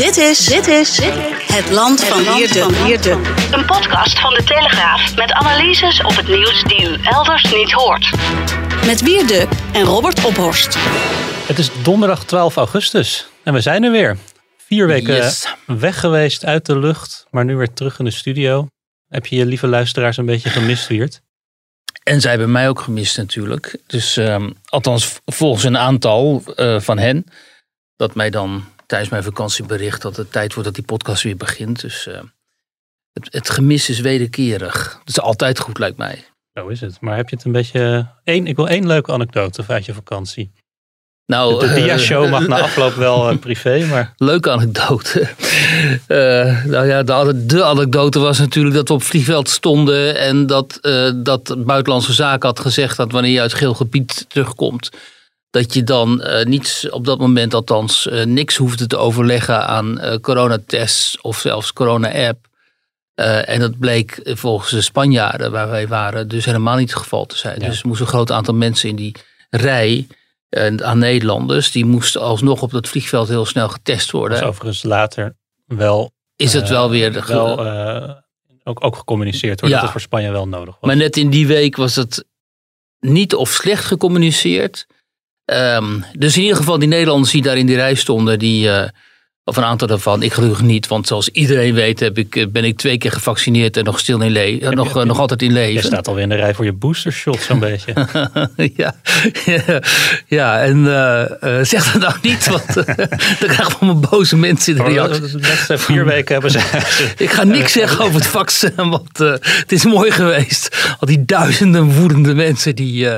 Dit is, dit is het land van Wierde. Een podcast van de Telegraaf met analyses op het nieuws die u elders niet hoort. Met Wierde en Robert Ophorst. Het is donderdag 12 augustus en we zijn er weer. Vier weken Yes. weg geweest uit de lucht, maar nu weer terug in de studio. Heb je je lieve luisteraars een beetje gemist, Wiert? En zij hebben mij ook gemist natuurlijk. Dus ehm, althans volgens een aantal eh, van hen. Dat mij dan tijdens mijn vakantie bericht dat het tijd wordt dat die podcast weer begint. Dus eh, het, het gemis is wederkerig. Dat is altijd goed lijkt mij. Zo is het. Maar heb je het een beetje... Eén, ik wil één leuke anekdote uit je vakantie. Nou, De dia-show eh, mag na afloop wel eh, privé, maar... Leuke anekdote. Eh, nou ja, de, de anekdote was natuurlijk dat we op vliegveld stonden. En dat, eh, dat Buitenlandse Zaken had gezegd dat wanneer je uit geel gebied terugkomt. Dat je dan eh, niet op dat moment althans eh, niks hoefde te overleggen aan eh, coronatests of zelfs corona-app. En dat bleek volgens de Spanjaarden waar wij waren dus helemaal niet het geval te zijn. Ja. Dus er moest een groot aantal mensen in die rij aan Nederlanders. Die moesten alsnog op dat vliegveld heel snel getest worden. Overigens later wel... Is het wel weer... de Wel, ook, ook gecommuniceerd wordt Ja. dat het voor Spanje wel nodig was. Maar net in die week was het niet of slecht gecommuniceerd. Ehm, dus in ieder geval die Nederlanders die daar in die rij stonden, die, eh, of een aantal daarvan, ik gelukkig niet, want zoals iedereen weet heb ik, eh, ben ik twee keer gevaccineerd en nog, stil in le- eh, nog, eh, nog altijd in Je leven. staat alweer in de rij voor je boostershot zo'n beetje. ja, ja, ja, en zeg dat nou niet, want dan krijgen we allemaal boze mensen in de reactie. De laatste vier weken hebben ze... Ik ga niks zeggen over het vaccin, want het is mooi geweest. Al die duizenden woedende mensen die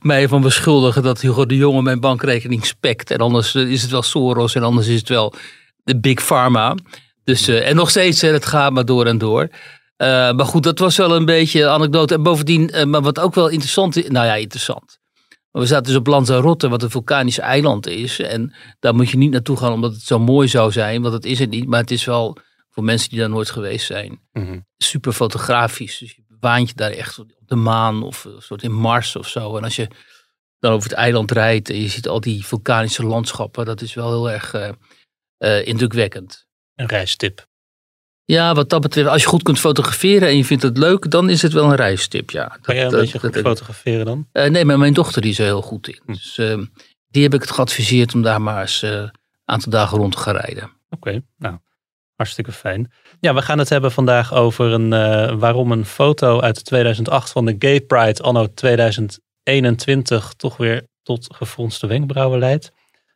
mij van beschuldigen dat Hugo de Jonge mijn bankrekening spekt. En anders is het wel Soros en anders is het wel de Big Pharma. Dus, eh, en nog steeds, hè, het gaat maar door en door. Eh, maar goed, dat was wel een beetje een anekdote. En bovendien, eh, maar wat ook wel interessant is, nou ja, interessant. We zaten dus op Lanzarote, wat een vulkanisch eiland is. En daar moet je niet naartoe gaan omdat het zo mooi zou zijn, want dat is het niet. Maar het is wel voor mensen die daar nooit geweest zijn, Mhm. super fotografisch. Dus je waant je daar echt op de maan of een soort in Mars of zo. En als je dan over het eiland rijdt en je ziet al die vulkanische landschappen, dat is wel heel erg eh, indrukwekkend. Een reistip. Ja, wat dat betreft, als je goed kunt fotograferen en je vindt het leuk, dan is het wel een reistip, ja. Kan jij een Dat- beetje dat- goed fotograferen dan? eh, nee, maar mijn dochter die is er heel goed in. Hm. Dus eh, die heb ik het geadviseerd om daar maar eens eh, een aantal dagen rond te gaan rijden. Oké, nou, hartstikke fijn. Ja, we gaan het hebben vandaag over een, waarom een foto uit 2008 van de Gay Pride anno 2021 toch weer tot gefronste wenkbrauwen leidt.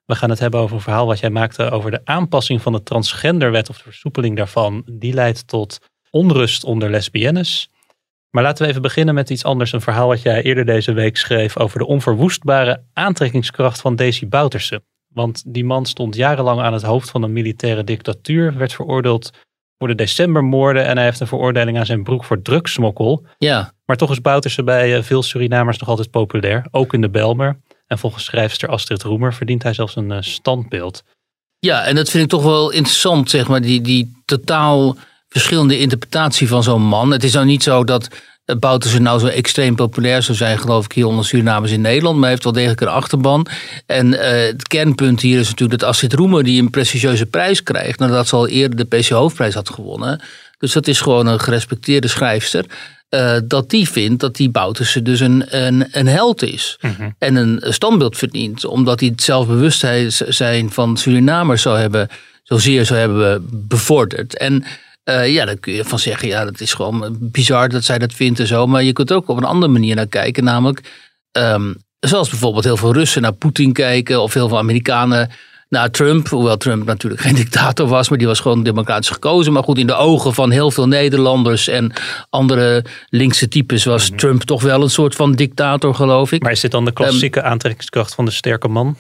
We gaan het hebben over een verhaal wat jij maakte over de aanpassing van de transgenderwet of de versoepeling daarvan. Die leidt tot onrust onder lesbiennes. Maar laten we even beginnen met iets anders. Een verhaal wat jij eerder deze week schreef over de onverwoestbare aantrekkingskracht van Desi Bouterse. Want die man stond jarenlang aan het hoofd van een militaire dictatuur, werd veroordeeld voor de decembermoorden en hij heeft een veroordeling aan zijn broek voor drugssmokkel. Ja, Maar toch is Bouterse bij eh, veel Surinamers nog altijd populair, ook in de Belmer. En volgens schrijfster Astrid Roemer verdient hij zelfs een eh, standbeeld. Ja, en dat vind ik toch wel interessant, zeg maar, die, die totaal verschillende interpretatie van zo'n man. Het is nou niet zo dat eh, Bouterse nou zo extreem populair zou zijn, geloof ik, hier onder Surinamers in Nederland. Maar hij heeft wel degelijk een achterban. En eh, het kernpunt hier is natuurlijk dat Astrid Roemer, die een prestigieuze prijs krijgt, nadat ze al eerder de PC Hoofdprijs had gewonnen. Dus dat is gewoon een gerespecteerde schrijfster. Eh, dat die vindt dat die Bouterse dus een, een, een held is. En een standbeeld verdient. Omdat hij het zelfbewustzijn van Surinamers zou hebben, zozeer zou hebben bevorderd. En eh, ja, daar kun je van zeggen, ja, dat is gewoon bizar dat zij dat vindt en zo. Maar je kunt er ook op een andere manier naar kijken. Namelijk, ehm, zoals bijvoorbeeld heel veel Russen naar Poetin kijken. Of heel veel Amerikanen naar Trump. Hoewel Trump natuurlijk geen dictator was, maar die was gewoon democratisch gekozen. Maar goed, in de ogen van heel veel Nederlanders en andere linkse types was Trump toch wel een soort van dictator, geloof ik. Maar is dit dan de klassieke aantrekkingskracht van de sterke man?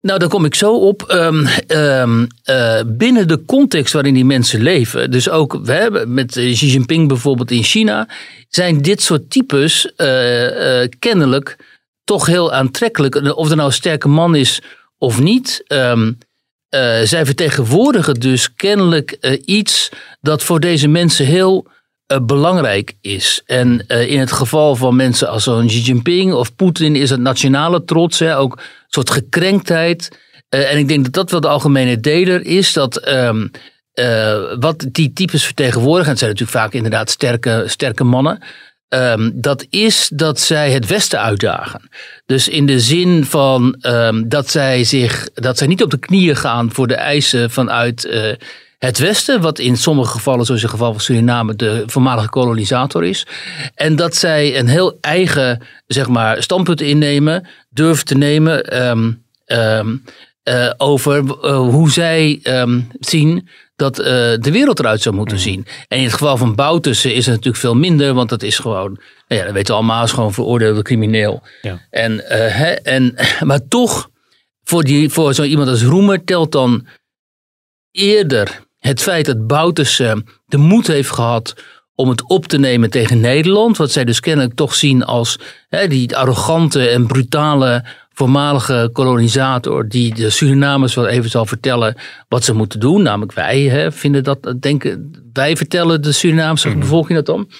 Nou, daar kom ik zo op. Ehm, ehm, eh, binnen de context waarin die mensen leven, dus ook we hebben met Xi Jinping bijvoorbeeld in China, zijn dit soort types eh, eh, kennelijk toch heel aantrekkelijk. Of er nou een sterke man is of niet. ehm, eh, zij vertegenwoordigen dus kennelijk eh, iets dat voor deze mensen heel eh, belangrijk is. En in het geval van mensen als zo'n Xi Jinping of Poetin is het nationale trots, hè, ook een soort gekrenktheid. En ik denk dat dat wel de algemene deler is, dat ehm, eh, wat die types vertegenwoordigen, en het zijn natuurlijk vaak inderdaad sterke, sterke mannen, ehm, dat is dat zij het Westen uitdagen. Dus in de zin van ehm, dat, zij zich, dat zij niet op de knieën gaan voor de eisen vanuit eh, het Westen, wat in sommige gevallen, zoals in het geval van Suriname, de voormalige kolonisator is. En dat zij een heel eigen zeg maar, standpunt innemen, durven te nemen ehm, eh, over eh, hoe zij zien dat eh, de wereld eruit zou moeten zien. En in het geval van Boutussen is het natuurlijk veel minder, want dat is gewoon, nou ja, dat weten we allemaal, is gewoon veroordeelde crimineel. Ja. En, eh, hè, en, maar toch, voor, die, voor zo iemand als Roemer telt dan eerder het feit dat Boutussen de moed heeft gehad om het op te nemen tegen Nederland. Wat zij dus kennelijk toch zien als hè, die arrogante en brutale voormalige kolonisator die de Surinamers wel even zal vertellen wat ze moeten doen. Namelijk wij hè, vinden dat, denken, wij vertellen de Surinaamse bevolking dat dan.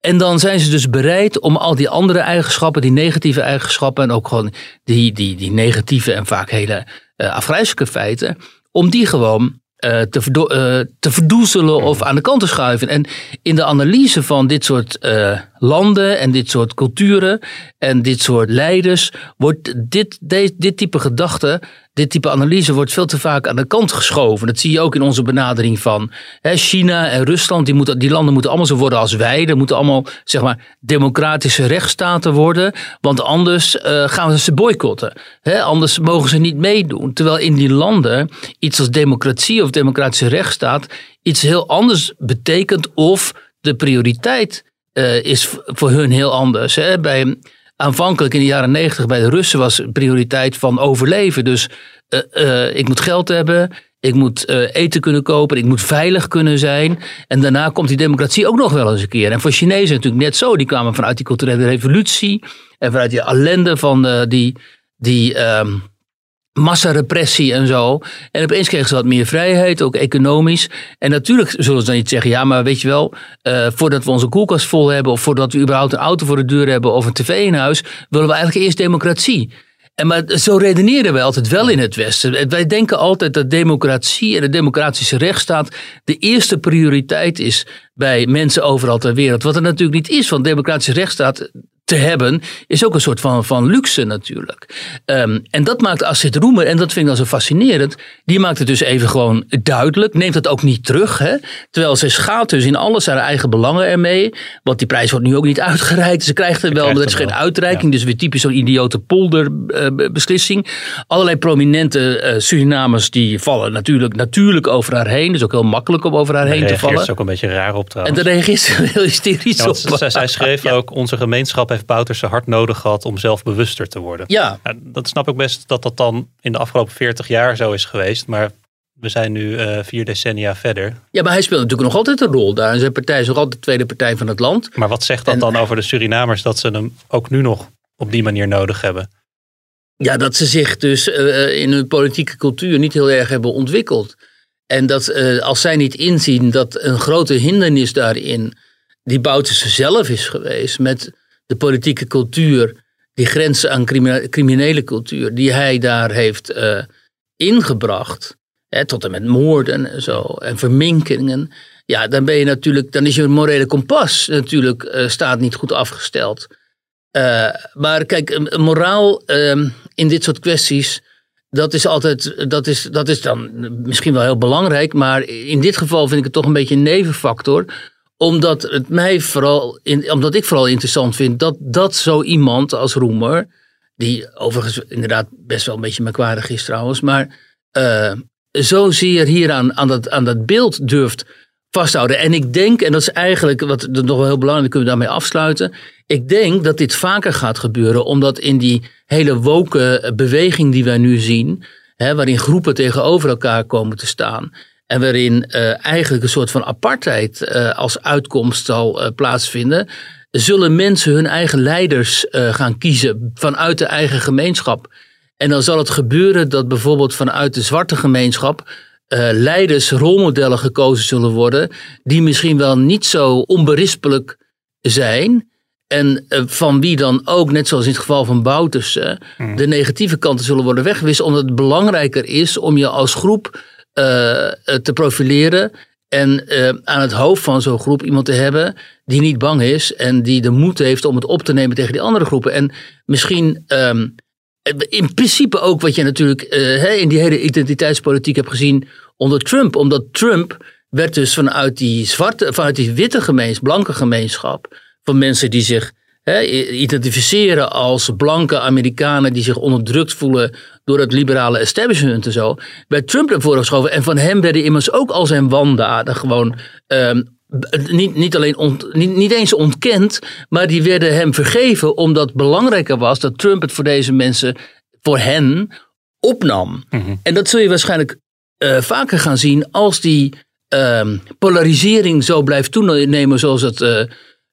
En dan zijn ze dus bereid om al die andere eigenschappen, die negatieve eigenschappen en ook gewoon die, die, die negatieve en vaak hele eh afgrijzelijke feiten, om die gewoon eh, te, verdo- eh, te verdoezelen of aan de kant te schuiven. En in de analyse van dit soort eh, landen en dit soort culturen en dit soort leiders wordt dit, dit, dit type gedachte, dit type analyse wordt veel te vaak aan de kant geschoven. Dat zie je ook in onze benadering van hè, China en Rusland. Die, moeten, die landen moeten allemaal zo worden als wij. Er moeten allemaal zeg maar, democratische rechtsstaten worden. Want anders eh, gaan we ze boycotten. Hè, anders mogen ze niet meedoen. Terwijl in die landen iets als democratie of democratische rechtsstaat iets heel anders betekent of de prioriteit eh, is voor hun heel anders. Hè. Bij, aanvankelijk in de jaren negentig bij de Russen was prioriteit van overleven. Dus eh, eh, ik moet geld hebben, ik moet eh, eten kunnen kopen, ik moet veilig kunnen zijn. En daarna komt die democratie ook nog wel eens een keer. En voor Chinezen natuurlijk net zo. Die kwamen vanuit die culturele revolutie en vanuit die ellende van die, die ehm, massarepressie en zo. En opeens kregen ze wat meer vrijheid, ook economisch. En natuurlijk zullen ze dan niet zeggen, ja, maar weet je wel, eh, voordat we onze koelkast vol hebben, of voordat we überhaupt een auto voor de deur hebben of een tv in huis, willen we eigenlijk eerst democratie. En maar zo redeneren wij altijd wel in het Westen. Wij denken altijd dat democratie en de democratische rechtsstaat de eerste prioriteit is bij mensen overal ter wereld. Wat er natuurlijk niet is, want democratische rechtsstaat te hebben is ook een soort van, van luxe natuurlijk. Ehm, en dat maakt Astrid Roemer, en dat vind ik dan zo fascinerend, die maakt het dus even gewoon duidelijk, neemt het ook niet terug. Hè? Terwijl ze schaadt dus in alles haar eigen belangen ermee, want die prijs wordt nu ook niet uitgereikt. Ze krijgt het wel, maar dat is geen wel, uitreiking, dus weer typisch zo'n idiote polderbeslissing. Allerlei prominente eh, Surinamers die vallen natuurlijk, natuurlijk over haar heen. Dus ook heel makkelijk om over haar heen te vallen. ze ook een beetje raar op En daar reageert ze heel hysterisch Ja, op. zij, zij schreef ook, onze gemeenschap heeft Bouterse hard nodig gehad om zelf bewuster te worden. Ja, Ja, dat snap ik best dat dat dan in de afgelopen 40 jaar zo is geweest. Maar we zijn nu eh, vier decennia verder. Ja, maar hij speelt natuurlijk nog altijd een rol daar. En zijn partij is nog altijd de tweede partij van het land. Maar wat zegt dat En- dan over de Surinamers dat ze hem ook nu nog op die manier nodig hebben? Ja, dat ze zich dus eh, in hun politieke cultuur niet heel erg hebben ontwikkeld. En dat eh, als zij niet inzien dat een grote hindernis daarin die Bouterse zelf is geweest met de politieke cultuur, die grenzen aan crimine- criminele cultuur, die hij daar heeft eh, ingebracht, hè, tot en met moorden en zo, en verminkingen. Ja, dan ben je natuurlijk, dan is je morele kompas natuurlijk eh, staat niet goed afgesteld. Eh, maar kijk, moraal ehm, in dit soort kwesties, dat is altijd, dat is, dat is dan misschien wel heel belangrijk, maar in dit geval vind ik het toch een beetje een nevenfactor omdat het mij vooral, in, omdat ik vooral interessant vind dat, dat zo iemand als Roemer die overigens inderdaad best wel een beetje merkwaardig is trouwens, maar uh, zozeer hier aan, aan, dat, aan dat beeld durft vasthouden. En ik denk, en dat is eigenlijk wat nog wel heel belangrijk, kunnen we daarmee afsluiten. Ik denk dat dit vaker gaat gebeuren, omdat in die hele woke beweging die wij nu zien, hè, waarin groepen tegenover elkaar komen te staan. En waarin uh, eigenlijk een soort van apartheid uh, als uitkomst zal uh, plaatsvinden. Zullen mensen hun eigen leiders gaan kiezen vanuit de eigen gemeenschap. En dan zal het gebeuren dat bijvoorbeeld vanuit de zwarte gemeenschap leiders, rolmodellen gekozen zullen worden. Die misschien wel niet zo onberispelijk zijn. En van wie dan ook, net zoals in het geval van Bouters, hmm. de negatieve kanten zullen worden weggewist. Omdat het belangrijker is om je als groep te profileren. En uh, aan het hoofd van zo'n groep iemand te hebben die niet bang is en die de moed heeft om het op te nemen tegen die andere groepen. En misschien um, in principe ook wat je natuurlijk in die hele identiteitspolitiek hebt gezien onder Trump. Omdat Trump werd dus vanuit die zwarte, vanuit die witte gemeenschap, blanke gemeenschap, van mensen die zich identificeren als blanke Amerikanen die zich onderdrukt voelen door het liberale establishment en zo, werd Trump ervoor geschoven. En van hem werden immers ook al zijn wandaden gewoon um, niet, niet, alleen niet, niet eens ontkend, maar die werden hem vergeven omdat het belangrijker was dat Trump het voor deze mensen, voor hen, opnam. Mhm. En dat zul je waarschijnlijk uh, vaker gaan zien als die uh, polarisering zo blijft toenemen zoals het uh,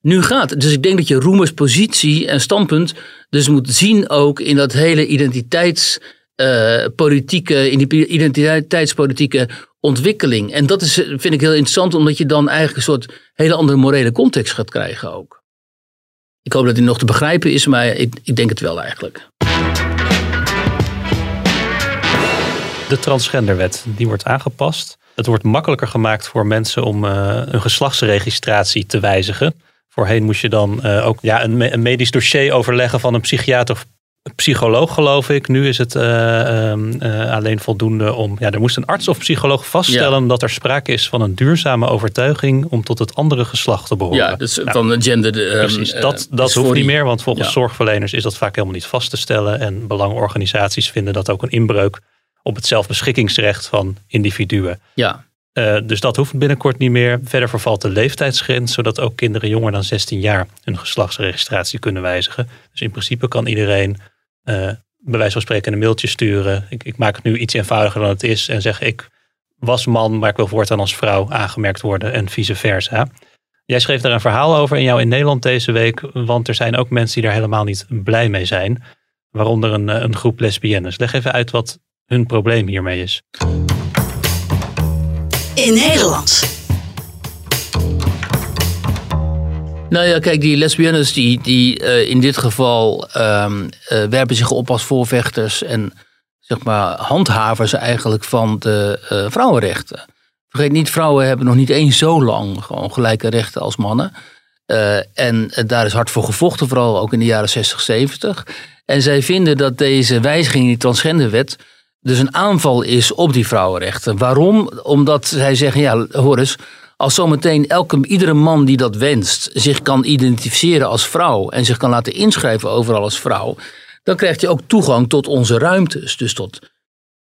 nu gaat. Dus ik denk dat je Roemers positie en standpunt dus moet zien ook in dat hele identiteitspolitieke, uh, in die identiteitspolitieke ontwikkeling. En dat is, vind ik heel interessant, omdat je dan eigenlijk een soort hele andere morele context gaat krijgen ook. Ik hoop dat die nog te begrijpen is, maar ik, ik denk het wel eigenlijk. De transgenderwet, die wordt aangepast. Het wordt makkelijker gemaakt voor mensen om uh, hun geslachtsregistratie te wijzigen. Voorheen moest je dan uh, ook ja, een, een, medisch dossier overleggen van een psychiater of psycholoog, geloof ik. Nu is het uh, uh, alleen voldoende om. Ja, er moest een arts of psycholoog vaststellen ja. dat er sprake is van een duurzame overtuiging om tot het andere geslacht te behoren. Ja, dus nou, van een gender. precies, dat, dat hoeft niet meer, want volgens ja. zorgverleners is dat vaak helemaal niet vast te stellen. En belangenorganisaties vinden dat ook een inbreuk op het zelfbeschikkingsrecht van individuen. Ja. Uh, dus dat hoeft binnenkort niet meer. Verder vervalt de leeftijdsgrens, zodat ook kinderen jonger dan 16 jaar hun geslachtsregistratie kunnen wijzigen. Dus in principe kan iedereen uh, bij wijze van spreken een mailtje sturen. Ik, ik, maak het nu iets eenvoudiger dan het is en zeg ik was man, maar ik wil voortaan als vrouw aangemerkt worden en vice versa. Jij schreef daar een verhaal over in jou in Nederland deze week, want er zijn ook mensen die daar helemaal niet blij mee zijn. Waaronder een, eh, een groep lesbiennes. Leg even uit wat hun probleem hiermee is in Nederland. Nou ja, kijk, die lesbiennes die, die uh, in dit geval um, uh, werpen zich op als voorvechters en zeg maar handhavers eigenlijk van de uh, vrouwenrechten. Vergeet niet, vrouwen hebben nog niet eens zo lang gewoon gelijke rechten als mannen. en daar is hard voor gevochten, vooral ook in de jaren 60, 70. En zij vinden dat deze wijziging in die transgenderwet dus een aanval is op die vrouwenrechten. Waarom? Omdat zij zeggen, ja, hoor eens, als zometeen elke, iedere man die dat wenst zich kan identificeren als vrouw en zich kan laten inschrijven overal als vrouw, dan krijgt hij ook toegang tot onze ruimtes. Dus tot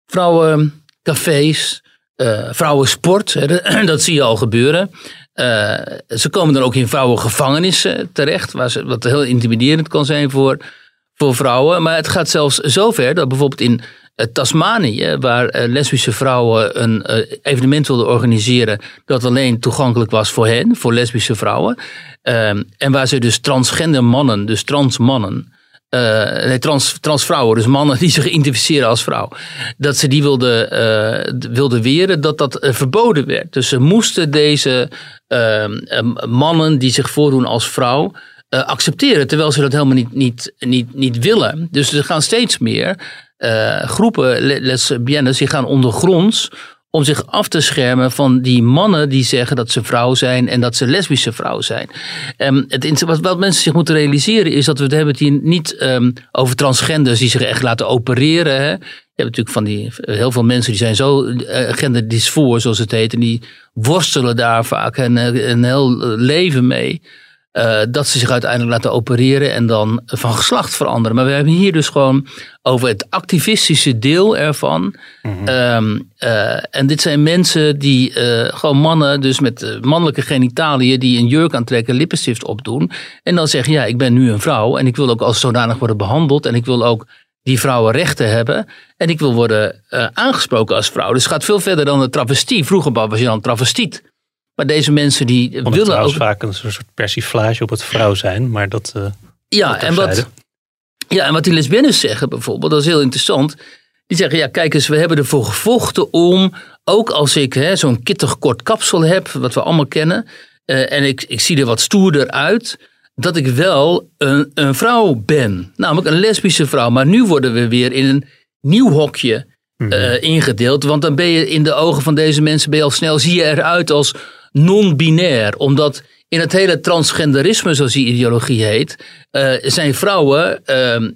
vrouwencafés, uh, vrouwensport, dat zie je al gebeuren. Uh, ze komen dan ook in vrouwengevangenissen terecht, wat heel intimiderend kan zijn voor, voor vrouwen. Maar het gaat zelfs zover dat bijvoorbeeld in Tasmanië, waar uh, lesbische vrouwen een uh, evenement wilden organiseren dat alleen toegankelijk was voor hen, voor lesbische vrouwen. Ehm, en waar ze dus transgender mannen, dus trans mannen, nee, trans, trans vrouwen, dus mannen die zich identificeren als vrouw, dat ze die wilden, wilden weren, dat dat verboden werd. Dus ze moesten deze ehm, mannen die zich voordoen als vrouw, accepteren, terwijl ze dat helemaal niet, niet, niet, niet willen. Dus er gaan steeds meer uh, groepen lesbiennes die gaan ondergronds om zich af te schermen van die mannen die zeggen dat ze vrouw zijn en dat ze lesbische vrouw zijn. Um, het, wat, wat, mensen zich moeten realiseren is dat we het hebben hier niet um, over transgenders die zich echt laten opereren. Hè. Je hebt natuurlijk van die heel veel mensen die zijn zo uh, genderdysfoor, zoals het heet, en die worstelen daar vaak een, een heel leven mee. Eh, dat ze zich uiteindelijk laten opereren en dan van geslacht veranderen. Maar we hebben hier dus gewoon over het activistische deel ervan. Ehm, eh, en dit zijn mensen die, eh, gewoon mannen, dus met mannelijke genitaliën, die een jurk aantrekken, lippenstift opdoen. En dan zeggen, ja, ik ben nu een vrouw en ik wil ook als zodanig worden behandeld. En ik wil ook die vrouwen rechten hebben. En ik wil worden aangesproken als vrouw. Dus het gaat veel verder dan de travestie. Vroeger was je dan travestiet. Maar deze mensen die het willen trouwens ook... vaak een soort persiflage op het vrouw zijn, maar dat... eh, Ja, dat en wat, ja, en wat die lesbiennes zeggen bijvoorbeeld, dat is heel interessant. Die zeggen, ja kijk eens, we hebben ervoor gevochten om, ook als ik hè, zo'n kittig kort kapsel heb, wat we allemaal kennen, eh, en ik, ik zie er wat stoerder uit, dat ik wel een, een vrouw ben. Namelijk een lesbische vrouw. Maar nu worden we weer in een nieuw hokje eh, ingedeeld. Want dan ben je in de ogen van deze mensen ben je al snel, zie je eruit als non-binair. Omdat in het hele transgenderisme, zoals die ideologie heet, eh, zijn vrouwen ehm,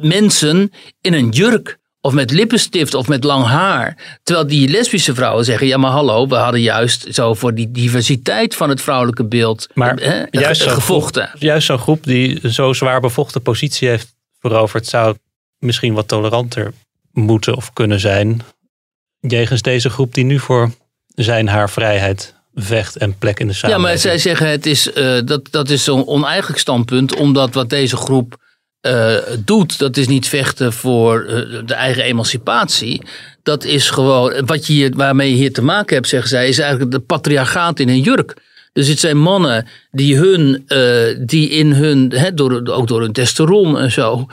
mensen in een jurk. Of met lippenstift of met lang haar. Terwijl die lesbische vrouwen zeggen: ja, maar hallo, we hadden juist zo voor die diversiteit van het vrouwelijke beeld Maar eh, juist ge- zo'n gevochten. groep- juist zo'n groep die zo zwaar bevochten positie heeft veroverd, zou misschien wat toleranter moeten of kunnen zijn. Jegens deze groep die nu voor zijn haar vrijheid vecht en plek in de Ja, samenleving. maar zij zeggen het is, eh, dat, dat is zo'n oneigenlijk standpunt, omdat wat deze groep eh, doet, dat is niet vechten voor eh, de eigen emancipatie. Dat is gewoon, wat je hier, waarmee je hier te maken hebt, zeggen zij, is eigenlijk de patriarchaat in een jurk. Dus het zijn mannen die, hun, die in hun, hè, door, ook door hun testosteron en zo,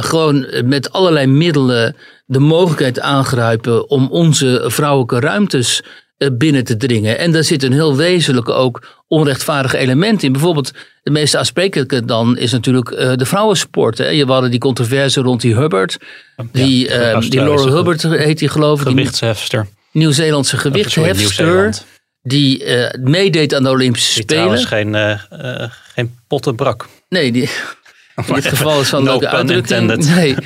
gewoon met allerlei middelen de mogelijkheid aangrijpen om onze vrouwelijke ruimtes binnen te dringen. En daar zit een heel wezenlijke ook onrechtvaardige element in. Bijvoorbeeld, de meest aansprekelijke dan is natuurlijk eh, de vrouwensport. Hè. Je hadden die controverse rond die Hubbard. Die, eh, die Laura Hubbard heet die geloof ik. Die gewichtshefster. Nieuw-Zeelandse. Nieuw-Zeeland. Die eh, meedeed aan de Olympische Die Spelen. trouwens geen, eh eh, geen potten brak. Nee, die, in dit geval is van No leuke uitdrukking. Nee.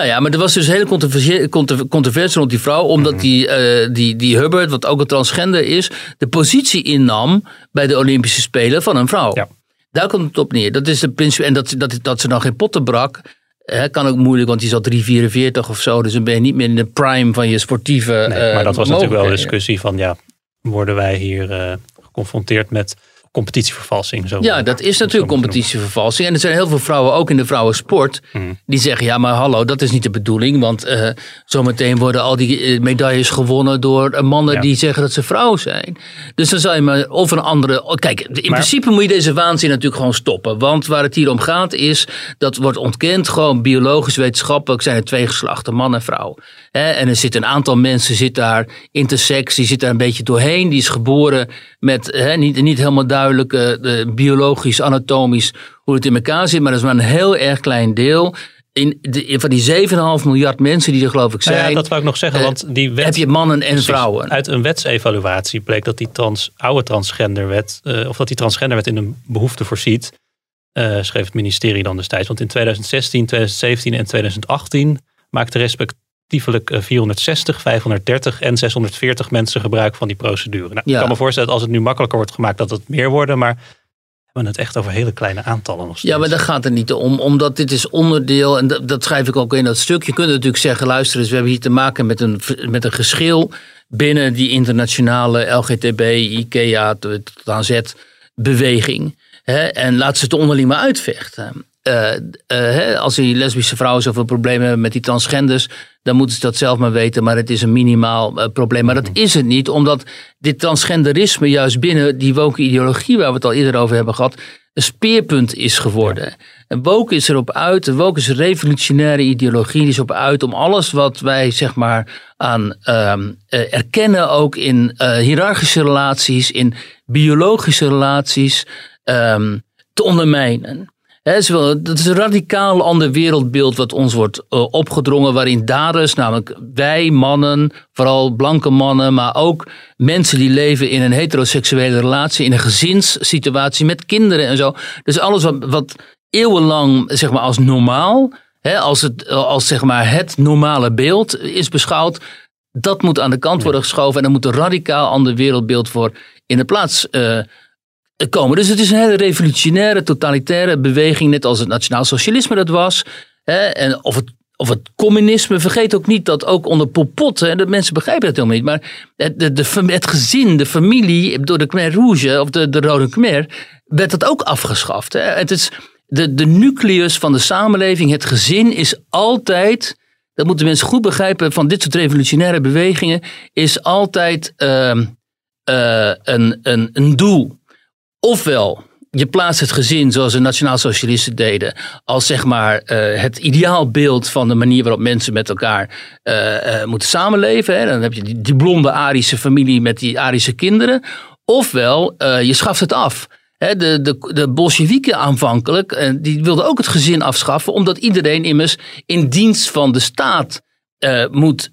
Nou ja, maar er was dus hele controversie, controver- controverse rond die vrouw. Omdat Mhm. die, eh, die, die Hubbard, wat ook een transgender is, de positie innam bij de Olympische Spelen van een vrouw. Ja. Daar komt het op neer. Dat is de principe. En dat, dat, dat ze dan geen potten brak. Hè, kan ook moeilijk, want die al 3,44 of zo. Dus dan ben je niet meer in de prime van je sportieve. Nee, maar eh, dat was natuurlijk wel een discussie van ja, worden wij hier eh, geconfronteerd met competitievervalsing? Zo, Ja, dat is natuurlijk competitievervalsing. En er zijn heel veel vrouwen, ook in de vrouwensport, die zeggen: ja, maar hallo, dat is niet de bedoeling. Want eh, zometeen worden al die eh, medailles gewonnen door eh, mannen Ja. die zeggen dat ze vrouw zijn. Dus dan zou je maar of een andere. oh, Kijk, in Maar- principe moet je deze waanzin natuurlijk gewoon stoppen. Want waar het hier om gaat is, dat wordt ontkend, gewoon biologisch wetenschappelijk zijn er twee geslachten, man en vrouw. Hè, en er zit een aantal mensen, zit daar intersex, die zit daar een beetje doorheen. Die is geboren met hè, niet, niet helemaal duidelijk eh, biologisch, anatomisch hoe het in elkaar zit. Maar dat is maar een heel erg klein deel. In de, van die 7,5 miljard mensen die er geloof ik Nou zijn, ja, dat wou ik nog zeggen, eh, want die wet... heb je mannen en Precies. vrouwen. Uit een wetsevaluatie bleek dat die trans, oude transgenderwet, eh, of dat die transgenderwet in een behoefte voorziet, schreef het ministerie dan destijds. Want in 2016, 2017 en 2018 maakte respectievelijk eh, 460, 530 en 640 mensen gebruik van die procedure. Nou, Ja. Ik kan me voorstellen dat als het nu makkelijker wordt gemaakt dat het meer worden, maar we hebben het echt over hele kleine aantallen nog steeds. Ja, maar daar gaat het niet om. Omdat dit is onderdeel, en dat, dat schrijf ik ook in dat stuk. Je kunt natuurlijk zeggen, luister eens, we hebben hier te maken met een, met een geschil binnen die internationale LGTB, IKEA, tot aan Z beweging. Hè? En laat ze het onderling maar uitvechten. Eh, eh, als die lesbische vrouwen zoveel problemen hebben met die transgenders, dan moeten ze dat zelf maar weten. Maar het is een minimaal eh, probleem. Maar dat is het niet, omdat dit transgenderisme juist binnen die woke ideologie, waar we het al eerder over hebben gehad, een speerpunt is geworden. En woke is erop uit, de woke is een revolutionaire ideologie, die is op uit om alles wat wij zeg maar aan ehm, eh, erkennen, ook in hiërarchische relaties, in biologische relaties, ehm, te ondermijnen. Dat is een radicaal ander wereldbeeld wat ons wordt eh, opgedrongen, waarin daders, namelijk wij mannen, vooral blanke mannen, maar ook mensen die leven in een heteroseksuele relatie, in een gezinssituatie met kinderen en zo. Dus alles wat, wat eeuwenlang zeg maar, als normaal, hè, als, het, als zeg maar, het normale beeld is beschouwd, dat moet aan de kant worden geschoven en er moet een radicaal ander wereldbeeld voor in de plaats. eh, komen. Dus het is een hele revolutionaire, totalitaire beweging, net als het nationaal socialisme dat was. Hè, en of het of het communisme. Vergeet ook niet dat ook onder Pot, hè, de mensen begrijpen dat helemaal niet, maar het, het gezin, de familie, door de Khmer Rouge of de, de Rode Khmer, werd dat ook afgeschaft. Hè. Het is de, de nucleus van de samenleving, het gezin is altijd, dat moeten mensen goed begrijpen van dit soort revolutionaire bewegingen, is altijd uh, uh, een, een, een doel. Ofwel je plaatst het gezin zoals de nationaal-socialisten deden, als zeg maar uh, het ideaalbeeld van de manier waarop mensen met elkaar uh, uh, moeten samenleven. Hè. Dan heb je die, blonde Arische familie met die Arische kinderen. Ofwel, je schaft het af. De, de, de Bolsjewieken aanvankelijk, die wilden ook het gezin afschaffen, omdat iedereen immers in dienst van de staat moet,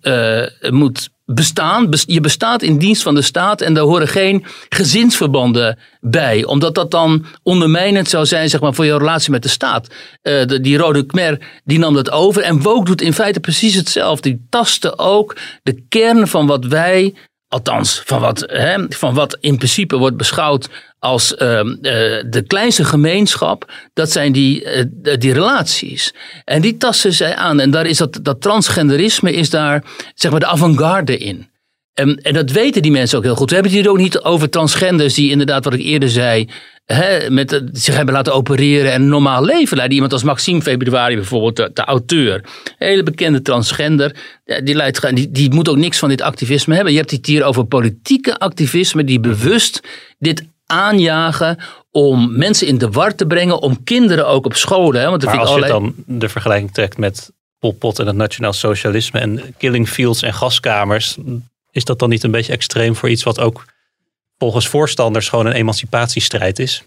moet bestaan. Je bestaat in dienst van de staat en daar horen geen gezinsverbanden bij. Omdat dat dan ondermijnend zou zijn zeg maar, voor je relatie met de staat. De, die Rode Khmer die nam dat over. En Woke doet in feite precies hetzelfde. Die tastte ook de kern van wat wij Althans, van wat, hè, van wat in principe wordt beschouwd als uh, uh, de kleinste gemeenschap, dat zijn die, uh, die relaties. En die tasten zij aan. En daar is dat, dat transgenderisme is daar zeg maar de avant-garde in. En, en dat weten die mensen ook heel goed. We hebben het hier ook niet over transgenders die inderdaad, wat ik eerder zei, hè, met, zich hebben laten opereren en normaal leven leiden. Iemand als Maxime Februari bijvoorbeeld, de, de auteur. Een hele bekende transgender. Die, leidt, die, die moet ook niks van dit activisme hebben. Je hebt het hier over politieke activisme die bewust dit aanjagen om mensen in de war te brengen, om kinderen ook op scholen. Hè, want maar als je dan de vergelijking trekt met Pol Pot en het nationaal socialisme en killing fields en gaskamers, is dat dan niet een beetje extreem voor iets wat ook volgens voorstanders gewoon een emancipatiestrijd is?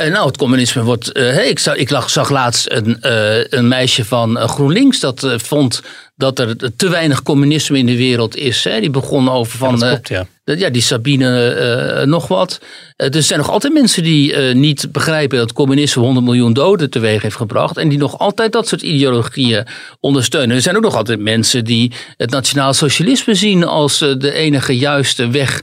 Uh, nou, het communisme wordt. Uh, hey, ik, zag, ik laatst een, uh, een meisje van GroenLinks dat vond dat er te weinig communisme in de wereld is. Hè. Die begon over van. Ja, klopt, ja. ja. die Sabine nog wat. er zijn nog altijd mensen die niet begrijpen dat communisme 100 miljoen doden teweeg heeft gebracht. En die nog altijd dat soort ideologieën ondersteunen. Er zijn ook nog altijd mensen die het nationaal socialisme zien als de enige juiste weg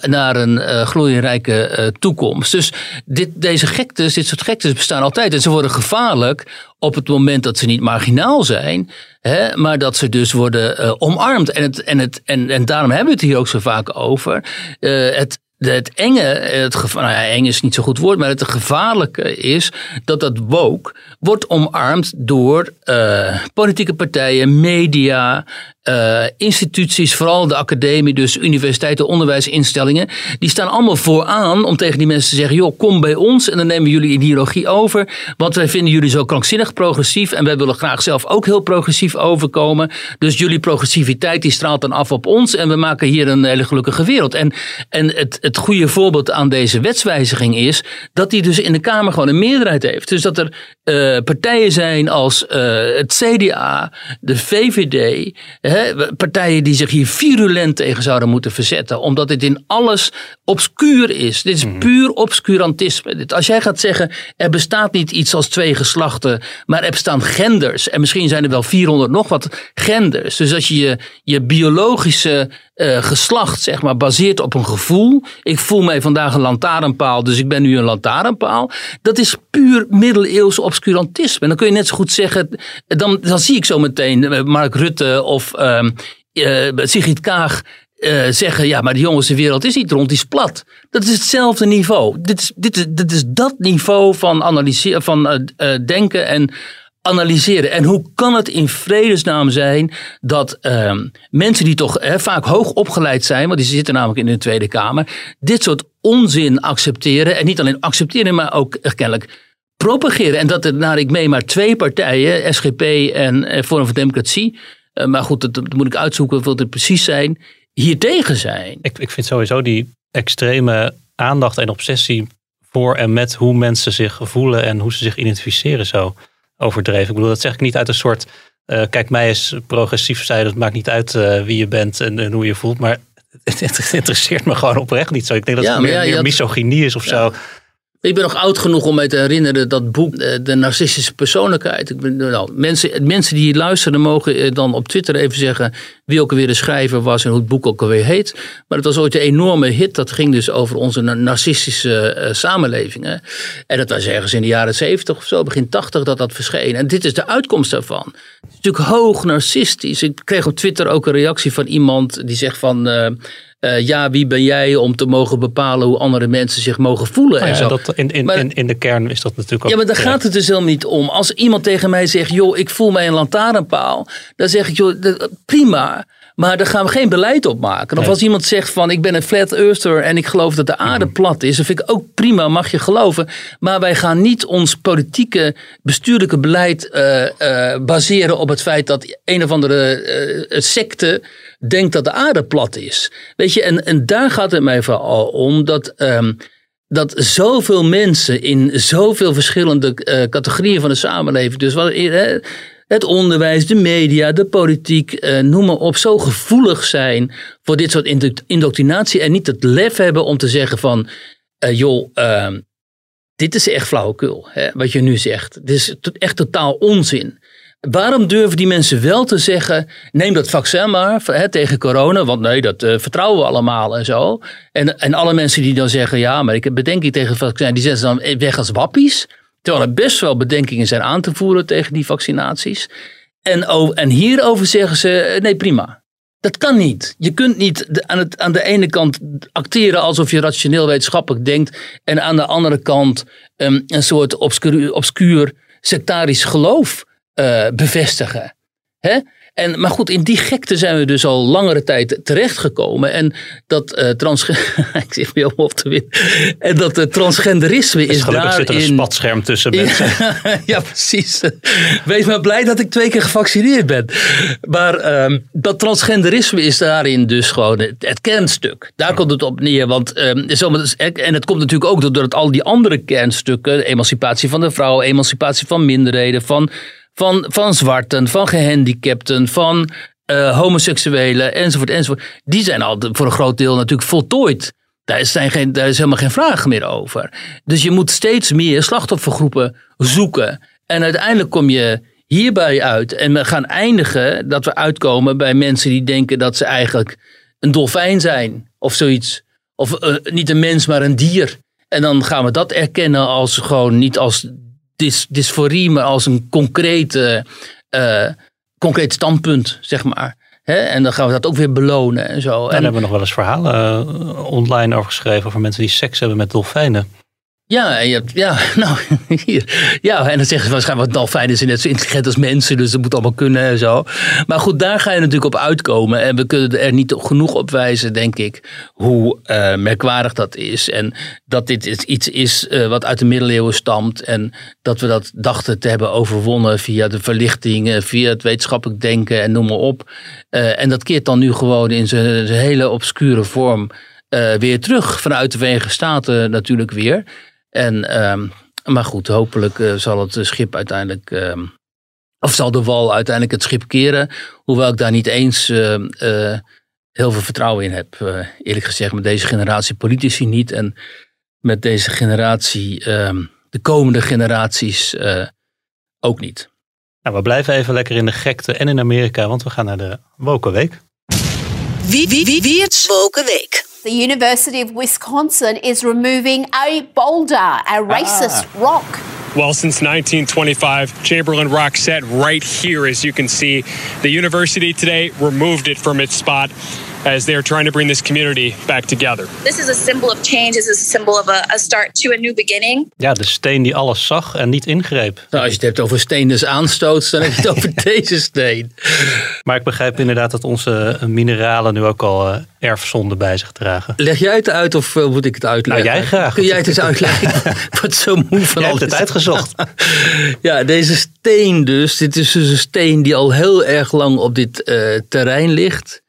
naar een glorierijke toekomst. Dus dit, deze gektes, dit soort gektes bestaan altijd. En ze worden gevaarlijk op het moment dat ze niet marginaal zijn, hè, maar dat ze dus worden uh, omarmd. En, het, en, het, en, en daarom hebben we het hier ook zo vaak over. Uh, het, het enge, het gevaar, nou ja, eng is niet zo goed woord, maar het gevaarlijke is dat dat woke wordt omarmd door uh, politieke partijen, media, uh, instituties, vooral de academie, dus universiteiten, onderwijsinstellingen, die staan allemaal vooraan om tegen die mensen te zeggen: joh, kom bij ons en dan nemen jullie ideologie over. Want wij vinden jullie zo krankzinnig progressief en wij willen graag zelf ook heel progressief overkomen. Dus jullie progressiviteit die straalt dan af op ons en we maken hier een hele gelukkige wereld. En, en het, het goede voorbeeld aan deze wetswijziging is dat die dus in de Kamer gewoon een meerderheid heeft. Dus dat er uh, partijen zijn als uh, het CDA, de VVD partijen die zich hier virulent tegen zouden moeten verzetten. Omdat dit in alles obscuur is. Dit is mhm. puur obscurantisme. Dit, als jij gaat zeggen, er bestaat niet iets als twee geslachten, maar er bestaan genders. En misschien zijn er wel 400 nog wat genders. Dus als je je, je biologische uh, geslacht, zeg maar, baseert op een gevoel. Ik voel mij vandaag een lantaarnpaal, dus ik ben nu een lantaarnpaal. Dat is puur middeleeuws obscurantisme. En dan kun je net zo goed zeggen, dan, dan zie ik zo meteen eh, Mark Rutte of uh, uh, Sigrid Kaag zeggen, ja, maar de jongens, de wereld is niet rond, die is plat. Dat is hetzelfde niveau. Dit is, dit is, is dat niveau van, analyseren, van denken en analyseren. En hoe kan het in vredesnaam zijn dat uh, mensen die toch vaak hoog opgeleid zijn, want die zitten namelijk in de Tweede Kamer, dit soort onzin accepteren. En niet alleen accepteren, maar ook kennelijk propageren. En dat er, naar ik mee, maar twee partijen, SGP en uh, Forum voor Democratie, uh, maar goed, dat, dat, moet ik uitzoeken wat het precies zijn, hier tegen zijn. Ik, ik vind sowieso die extreme aandacht en obsessie voor en met hoe mensen zich voelen en hoe ze zich identificeren zo overdreven. Ik bedoel, dat zeg ik niet uit een soort. Uh, kijk, mij is progressief zijn, dat maakt niet uit uh, wie je bent en, en, hoe je voelt. Maar het, interesseert me gewoon oprecht niet zo. Ik denk dat ja, het meer, ja, meer misogynie is of zo. Ik ben nog oud genoeg om mij te herinneren dat boek, eh, De Narcistische Persoonlijkheid. Ik ben, nou, mensen, mensen die luisteren mogen eh, dan op Twitter even zeggen wie ook alweer de schrijver was en hoe het boek ook alweer heet. Maar het was ooit een enorme hit. Dat ging dus over onze narcistische uh, samenleving. Hè. En dat was ergens in de jaren 70 of zo, begin 80 dat dat verscheen. En dit is de uitkomst daarvan. Het is natuurlijk hoog narcistisch. Ik kreeg op Twitter ook een reactie van iemand die zegt van... ja, wie ben jij om te mogen bepalen hoe andere mensen zich mogen voelen? Nou en zo. Dat in, in, in, in, de kern is dat natuurlijk ook. Ja, maar daar gaat het dus helemaal niet om. Als iemand tegen mij zegt, joh, ik voel mij een lantaarnpaal, dan zeg ik, joh, prima. Maar daar gaan we geen beleid op maken. Of als iemand zegt van ik ben een flat earther en ik geloof dat de aarde mhm. plat is. Dat vind ik ook prima, mag je geloven. Maar wij gaan niet ons politieke, bestuurlijke beleid uh, uh, baseren op het feit dat een of andere uh, secte denkt dat de aarde plat is. Weet je, en, en daar gaat het mij vooral om dat. Um, dat zoveel mensen in zoveel verschillende categorieën van de samenleving, dus wat, het onderwijs, de media, de politiek, eh, noem maar op, zo gevoelig zijn voor dit soort indoctrinatie en niet het lef hebben om te zeggen van, uh, joh, uh, dit is echt flauwekul, hè, wat je nu zegt. Dit is echt totaal onzin. Waarom durven die mensen wel te zeggen: neem dat vaccin maar hè, tegen corona, want nee, dat uh, vertrouwen we allemaal en zo. En, en alle mensen die dan zeggen: ja, maar ik heb bedenking tegen het vaccin, die zetten dan weg als wappies. Terwijl er best wel bedenkingen zijn aan te voeren tegen die vaccinaties. En, en hierover zeggen ze, eh, nee prima. Dat kan niet. Je kunt niet aan, het, aan de ene kant acteren alsof je rationeel wetenschappelijk denkt. En aan de andere kant um, een soort obscuur, obscuur sectarisch geloof uh, bevestigen. Hè? En, maar goed, in die gekte zijn we dus al langere tijd terechtgekomen. En dat uh, trans... ik zit weer om op te winnen. En dat uh, transgenderisme is, is gelukkig daarin... zit er een spatscherm tussen mensen. ja, precies. Wees maar blij dat ik twee keer gevaccineerd ben. Maar um, dat transgenderisme is daarin dus gewoon het, het kernstuk. Daar komt het op neer. Want, um, en het komt natuurlijk ook doordat al die andere kernstukken... emancipatie van de vrouw, emancipatie van minderheden... van van, van zwarten, van gehandicapten, van uh, homoseksuelen enzovoort, enzovoort. Die zijn al voor een groot deel natuurlijk voltooid. Daar zijn geen, is helemaal geen vraag meer over. Dus je moet steeds meer slachtoffergroepen zoeken. En uiteindelijk kom je hierbij uit. En we gaan eindigen dat we uitkomen bij mensen die denken dat ze eigenlijk een dolfijn zijn of zoiets. Of uh, niet een mens, maar een dier. En dan gaan we dat erkennen als gewoon niet als dys, dysforie, maar als een concrete, uh, concreet standpunt, zeg maar. En dan gaan we dat ook weer belonen en zo. en daar hebben we nog wel eens verhalen uh, online over geschreven over mensen die seks hebben met dolfijnen. Ja, en je ja, nou, hier. Ja, en dan zeggen ze waarschijnlijk, wat dolfijnen zijn net zo intelligent als mensen, dus dat moet allemaal kunnen en zo. Maar goed, daar ga je natuurlijk op uitkomen. En we kunnen er niet genoeg op wijzen, denk ik, hoe uh, merkwaardig dat is. En dat dit iets is uh, wat uit de middeleeuwen stamt. En dat we dat dachten te hebben overwonnen via de verlichting, via het wetenschappelijk denken en noem maar op. Uh, en dat keert dan nu gewoon in zijn hele obscure vorm weer terug vanuit de Verenigde Staten natuurlijk weer. En, um, maar goed, hopelijk uh, zal het schip uiteindelijk. Um, of zal de wal uiteindelijk het schip keren. Hoewel ik daar niet eens uh, uh, heel veel vertrouwen in heb. eerlijk gezegd, met deze generatie politici niet. En met deze generatie, um, de komende generaties ook niet. Nou, we blijven even lekker in de gekte en in Amerika, want we gaan naar de Woken Week. Wie, wie, wie, wie het Woken Week? The University of Wisconsin is removing a boulder, a racist ah. rock. Well, since 1925, Chamberlain Rock sat right here, as you can see. The university today removed it from its spot as they're trying to bring this community back together. This is a symbol of change. This is a symbol of a, a start to a new beginning. Ja, de steen die alles zag en niet ingreep. Nou, als je het hebt over steen dus aanstoot, dan heb je het over deze steen. Maar ik begrijp inderdaad dat onze mineralen nu ook al uh, erfzonde bij zich dragen. Leg jij het uit of uh, moet ik het uitleggen? Nou, jij graag. Kun jij het eens uitleggen? Wat zo moe van jij al hebt het uitgezocht. ja, deze steen dus. Dit is dus een steen die al heel erg lang op dit uh, terrein ligt.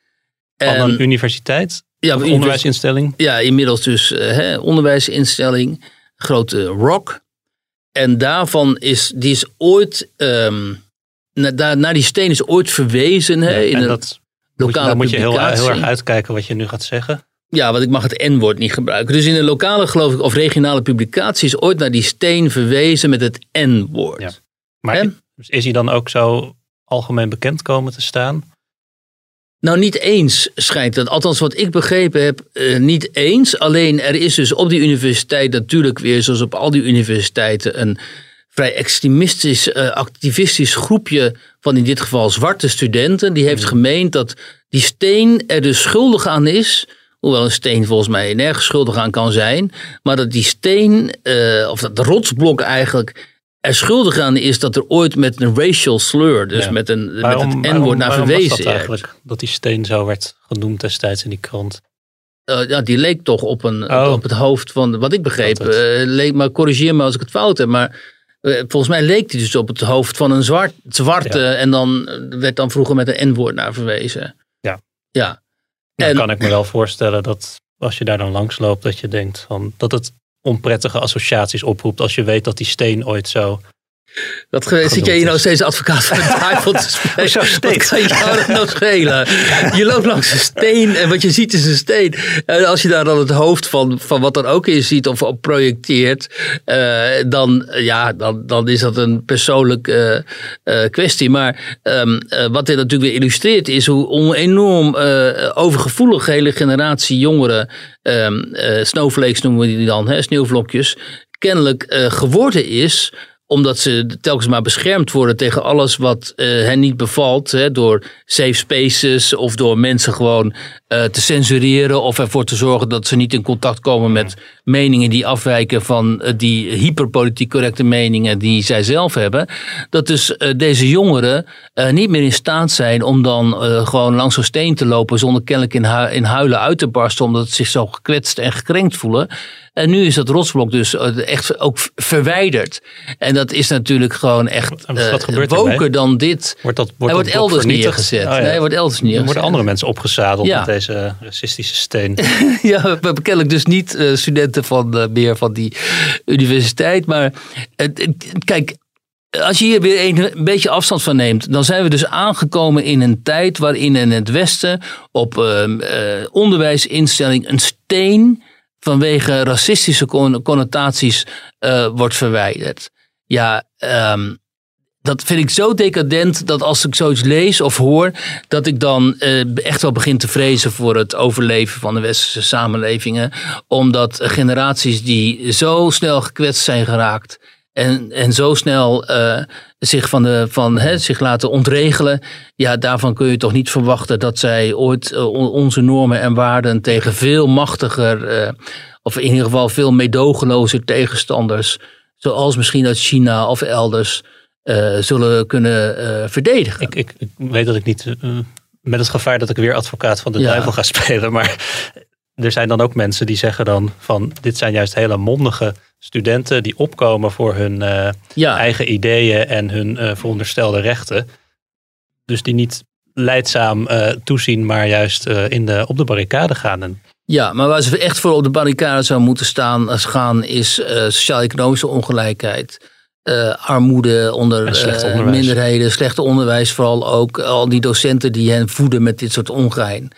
Van een universiteit? Ja, een onderwijsinstelling? Ja, inmiddels dus uh, hè, onderwijsinstelling. Grote rock. En daarvan is, die is ooit, um, naar, naar die steen is ooit verwezen. Hè, in en dat, lokale moet je, moet je heel, heel, erg uitkijken wat je nu gaat zeggen. Ja, want ik mag het N-woord niet gebruiken. Dus in een lokale, geloof ik, of regionale publicatie is ooit naar die steen verwezen met het N-woord. Ja. Maar is hij dan ook zo algemeen bekend komen te staan? Nou, niet eens schijnt dat. Althans, wat ik begrepen heb, eh, niet eens. Alleen er is dus op die universiteit natuurlijk weer, zoals op al die universiteiten, een vrij extremistisch, eh, activistisch groepje van in dit geval zwarte studenten. Die heeft gemeend dat die steen er dus schuldig aan is. Hoewel een steen volgens mij nergens schuldig aan kan zijn. Maar dat die steen, eh, of dat rotsblok eigenlijk, er schuldig aan is dat er ooit met een racial slur, dus Ja. met, een, met het N-woord naar waarom was verwezen dat is. eigenlijk? Dat die steen zo werd genoemd destijds in die krant. Eh, ja, die leek toch op, een, Oh. op het hoofd van, wat ik begreep, eh, leek, maar corrigeer me als ik het fout heb, maar eh, volgens mij leek die dus op het hoofd van een zwart, zwarte Ja. en dan werd dan vroeger met een N-woord naar verwezen. Ja. Ja. Dan En- kan ik me wel voorstellen dat als je daar dan langs loopt, dat je denkt van dat het onprettige associaties oproept als je weet dat die steen ooit zo. Wat zit jij hier nou steeds advocaat van de duivel te spelen? Wat steeds? kan jou dat nou schelen? Je loopt langs een steen en wat je ziet is een steen. En als je daar dan het hoofd van, van wat er ook in ziet of op projecteert, eh, dan, ja, dan, dan is dat een persoonlijke eh, eh, kwestie. Maar ehm, eh, wat dit natuurlijk weer illustreert is hoe enorm overgevoelig hele generatie jongeren, ehm eh, snowflakes noemen we die dan, hè, sneeuwvlokjes, kennelijk geworden is omdat ze telkens maar beschermd worden tegen alles wat eh, hen niet bevalt. Hè, door safe spaces of door mensen gewoon eh, te censureren. Of ervoor te zorgen dat ze niet in contact komen met meningen die afwijken van eh, die hyperpolitiek correcte meningen die zij zelf hebben. Dat dus eh, deze jongeren niet meer in staat zijn om dan gewoon langs zo'n steen te lopen zonder kennelijk in, hu- in huilen uit te barsten. Omdat ze zich zo gekwetst en gekrenkt voelen. En nu is dat rotsblok dus echt ook verwijderd. En dat is natuurlijk gewoon echt woker ermee? dan dit. Wordt dat, wordt hij wordt elders vernietigd? neergezet. Oh ja. Nee, hij wordt elders Dan neergezet. worden andere mensen opgezadeld Ja. met deze racistische steen. ja, we kennelijk dus niet eh, studenten van eh, meer van die universiteit. Maar eh, kijk, als je hier weer een, beetje afstand van neemt, dan zijn we dus aangekomen in een tijd waarin in het Westen op ehm, eh, onderwijsinstelling een steen vanwege racistische con- connotaties wordt verwijderd. Ja, ehm, dat vind ik zo decadent dat als ik zoiets lees of hoor, dat ik dan eh, echt wel begin te vrezen voor het overleven van de westerse samenlevingen. Omdat generaties die zo snel gekwetst zijn geraakt en, en zo snel eh, zich, van de, van, hè, zich laten ontregelen, ja, daarvan kun je toch niet verwachten dat zij ooit eh, on- onze normen en waarden tegen veel machtiger, of in ieder geval veel meedogenlozer tegenstanders, zoals misschien uit China of elders, eh, zullen kunnen eh, verdedigen. Ik, ik, ik weet dat ik niet, eh, met het gevaar dat ik weer advocaat van de Ja. duivel ga spelen, maar er zijn dan ook mensen die zeggen dan van dit zijn juist hele mondige studenten die opkomen voor hun ja, eigen ideeën en hun veronderstelde rechten. Dus die niet leidzaam toezien, maar juist in de, op de barricade gaan. En ja, maar waar ze echt voor op de barricade zou moeten staan, als gaan is sociaal-economische ongelijkheid. Eh, armoede onder slecht eh, minderheden, slechte onderwijs, vooral ook al die docenten die hen voeden met dit soort ongein.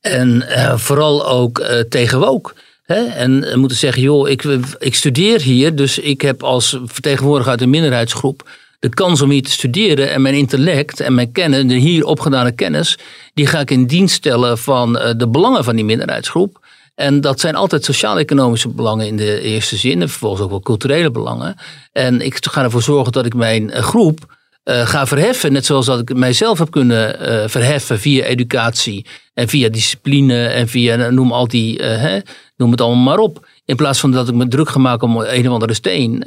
En eh, vooral ook tegen woke. Hè? En moeten zeggen, joh, ik, ik studeer hier, dus ik heb als vertegenwoordiger uit een minderheidsgroep de kans om hier te studeren en mijn intellect en mijn kennis, de hier opgedane kennis, die ga ik in dienst stellen van de belangen van die minderheidsgroep. En dat zijn altijd sociaal-economische belangen in de eerste zin. En vervolgens ook wel culturele belangen. En ik ga ervoor zorgen dat ik mijn eh, groep eh, ga verheffen. Net zoals dat ik mijzelf heb kunnen eh, verheffen via educatie. En via discipline. En via, eh, noem, al die, hè, noem het allemaal maar op. In plaats van dat ik me druk ga maken om een of andere steen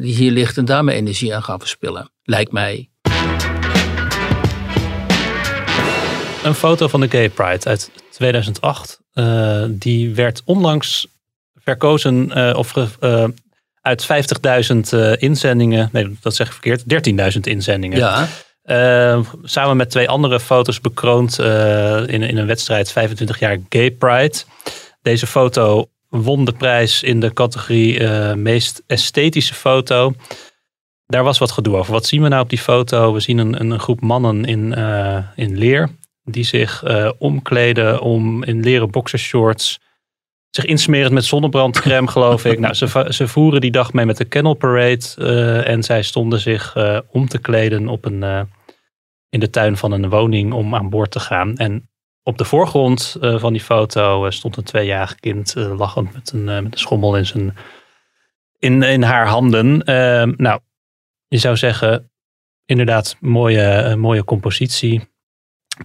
die hier ligt. En daar mijn energie aan ga verspillen. Lijkt mij. een foto van de Gay Pride uit 2008. Eh, die werd onlangs verkozen eh, of eh, uit 50.000 eh, inzendingen. Nee, dat zeg ik verkeerd. 13.000 inzendingen. Ja, samen met twee andere foto's bekroond in, in een wedstrijd 25 jaar Gay Pride. Deze foto won de prijs in de categorie meest esthetische foto. Daar was wat gedoe over. Wat zien we nou op die foto? We zien een, een groep mannen in, in leer die zich omkleden om in leren boxershorts zich insmerend met zonnebrandcrème, geloof ik. Nou, ze, ze voeren die dag mee met de Kennel Parade. eh, en zij stonden zich eh, om te kleden op een, in de tuin van een woning om aan boord te gaan. En op de voorgrond van die foto stond een tweejarig kind lachend met een, met een schommel in, zijn, in, in haar handen. Ehm, nou, je zou zeggen, inderdaad, mooie, mooie compositie.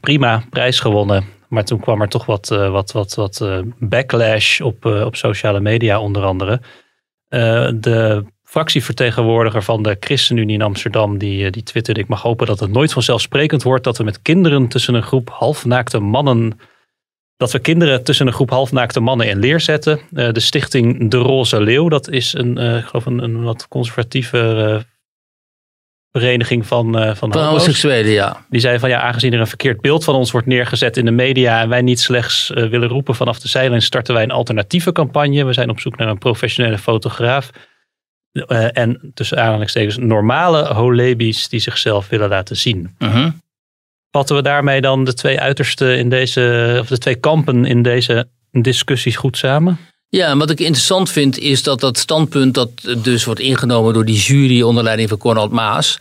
Prima, prijs gewonnen. Maar toen kwam er toch wat, eh, wat, wat, wat eh, backlash op, eh, op sociale media onder andere. De fractievertegenwoordiger van de ChristenUnie in Amsterdam, die, die twitterde, ik mag hopen dat het nooit vanzelfsprekend wordt dat we met kinderen tussen een groep halfnaakte mannen, dat we kinderen tussen een groep halfnaakte mannen in leer zetten. De stichting De Roze Leeuw, dat is een, geloof een, een wat conservatieve vereniging van, eh, van, Van homoseksuelen, ja. Die zei van ja, aangezien er een verkeerd beeld van ons wordt neergezet in de media en wij niet slechts eh, willen roepen vanaf de zijlijn, starten wij een alternatieve campagne. We zijn op zoek naar een professionele fotograaf. Eh, en tussen aanhalingstekens normale holebi's die zichzelf willen laten zien. Mhm. Vatten we daarmee dan de twee uitersten in deze, of de twee kampen in deze discussies goed samen? Ja, en wat ik interessant vind is dat dat standpunt dat dus wordt ingenomen door die jury onder leiding van Cornald Maas,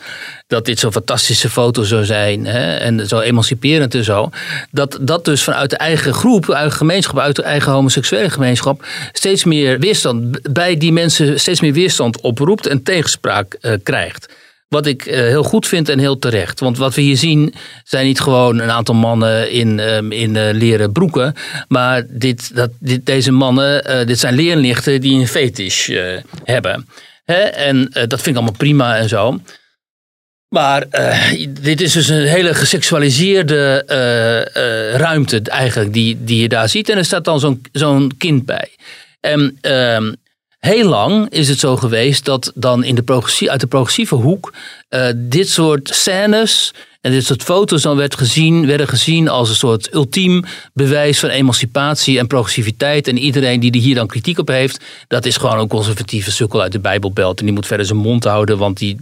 dat dit zo'n fantastische foto zou zijn hè, en zo emanciperend en zo, dat dat dus vanuit de eigen groep, de gemeenschap, uit de eigen homoseksuele gemeenschap, steeds meer weerstand, bij die mensen steeds meer weerstand oproept en tegenspraak eh, krijgt. Wat ik eh, heel goed vind en heel terecht. Want wat we hier zien zijn niet gewoon een aantal mannen in, ehm, in eh, leren broeken. Maar dit, dat, deze mannen, eh, dit zijn leerlichten die een fetish hebben. En dat vind ik allemaal prima en zo. Maar dit is dus een hele geseksualiseerde ruimte eigenlijk die, die je daar ziet. En er staat dan zo'n zo'n kind bij. En ehm, heel lang is het zo geweest dat dan in de progressie, uit de progressieve hoek eh, dit soort scènes en dit soort foto's dan werd gezien, werden gezien als een soort ultiem bewijs van emancipatie en progressiviteit. En iedereen die er hier dan kritiek op heeft, dat is gewoon een conservatieve sukkel uit de Bijbelbelt. En die moet verder zijn mond houden, want die,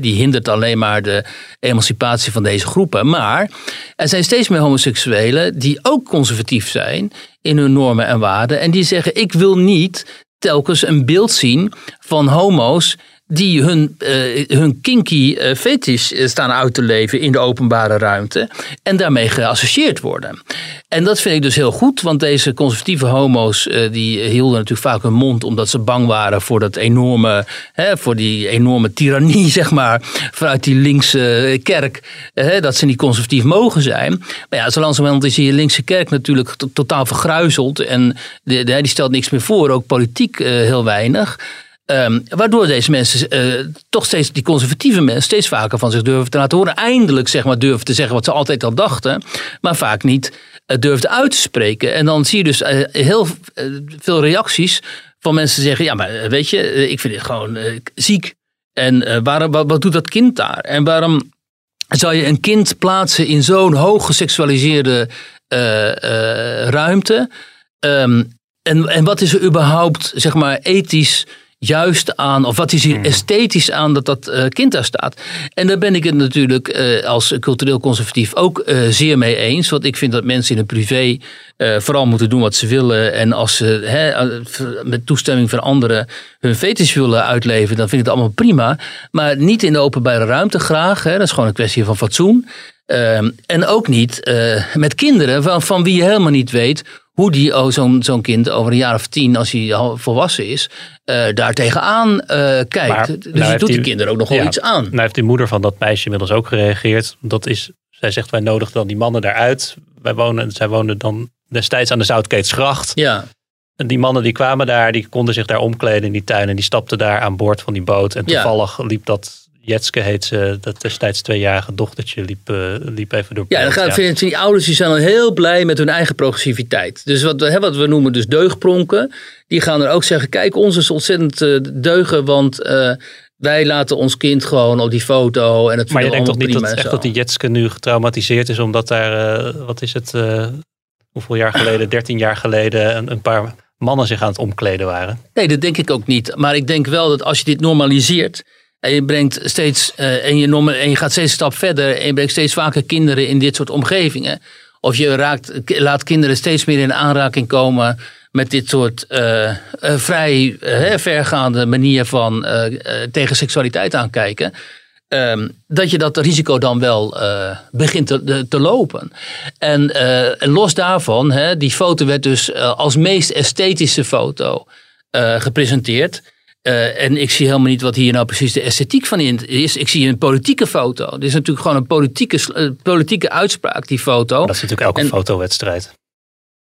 die hindert alleen maar de emancipatie van deze groepen. Maar er zijn steeds meer homoseksuelen die ook conservatief zijn in hun normen en waarden. En die zeggen: Ik wil niet telkens een beeld zien van homo's die hun, eh, hun kinky eh, fetish eh, staan uit te leven in de openbare ruimte en daarmee geassocieerd worden. En dat vind ik dus heel goed, want deze conservatieve homo's die hielden natuurlijk vaak hun mond omdat ze bang waren voor dat enorme, hè, voor die enorme tirannie, zeg maar, vanuit die linkse kerk, hè, dat ze niet conservatief mogen zijn. Maar ja, zo langzamerhand is die linkse kerk natuurlijk to- totaal vergruizeld en die stelt niks meer voor, ook politiek heel weinig. Ehm, waardoor deze mensen, eh, toch steeds, die conservatieve mensen, steeds vaker van zich durven te laten horen. Eindelijk zeg maar durven te zeggen wat ze altijd al dachten, maar vaak niet uh, uit te spreken. En dan zie je dus eh, heel veel reacties van mensen zeggen: Ja, maar weet je, ik vind dit gewoon ziek. En waarom, wat, doet dat kind daar? En waarom zou je een kind plaatsen in zo'n hoog geseksualiseerde ruimte? Ehm, en, en wat is er überhaupt, zeg maar, ethisch juist aan, of wat is hier esthetisch aan dat dat eh, kind daar staat? En daar ben ik het natuurlijk eh, als cultureel conservatief ook eh, zeer mee eens. Want ik vind dat mensen in het privé vooral moeten doen wat ze willen. En als ze met toestemming van anderen hun fetish willen uitleven, dan vind ik het allemaal prima. Maar niet in de openbare ruimte graag. Dat is gewoon een kwestie van fatsoen. Ehm, en ook niet met kinderen van, van wie je helemaal niet weet hoe die oh, zo'n zo'n kind over een jaar of tien, als hij al volwassen is, eh daar tegenaan eh, kijkt. Maar, dus nou heeft doet die die- kinderen ook nog wel Ja, iets aan. Nou heeft die moeder van dat meisje inmiddels ook gereageerd. Dat is, zij zegt wij nodigen dan die mannen daaruit. Wij wonen, zij woonden dan destijds aan de Zoutkeetsgracht. Ja, En die mannen die kwamen daar, die konden zich daar omkleden in die tuin. En die stapten daar aan boord van die boot. En Ja. toevallig liep dat, Jetske heet ze, dat destijds tweejarige dochtertje, liep, eh, liep even door ja dan gaat, vind die ouders die zijn dan heel blij met hun eigen progressiviteit. Dus wat, we- hè, wat we noemen dus deugdpronken, die gaan er ook zeggen, kijk ons is ontzettend eh, deugen, want eh, wij laten ons kind gewoon op die foto en het Maar je denkt toch niet dat, echt zo. dat die Jetske nu getraumatiseerd is omdat daar, wat is het, hoeveel jaar geleden, 13 jaar geleden, een, een paar mannen zich aan het omkleden waren? Nee, dat denk ik ook niet. Maar ik denk wel dat als je dit normaliseert. En je, brengt steeds, eh, en, je en je gaat steeds een stap verder. En je brengt steeds vaker kinderen in dit soort omgevingen. Of je raakt, laat kinderen steeds meer in aanraking komen met dit soort eh, eh, vrij vergaande manier van tegen seksualiteit aankijken. ehm, dat je dat risico dan wel begint te, te lopen. En los daarvan, hè, die foto werd dus als meest esthetische foto gepresenteerd. Eh, en ik zie helemaal niet wat hier nou precies de esthetiek van in is. Ik zie een politieke foto. Dit is natuurlijk gewoon een politieke, eh, politieke uitspraak, die foto. Dat is natuurlijk elke En- fotowedstrijd.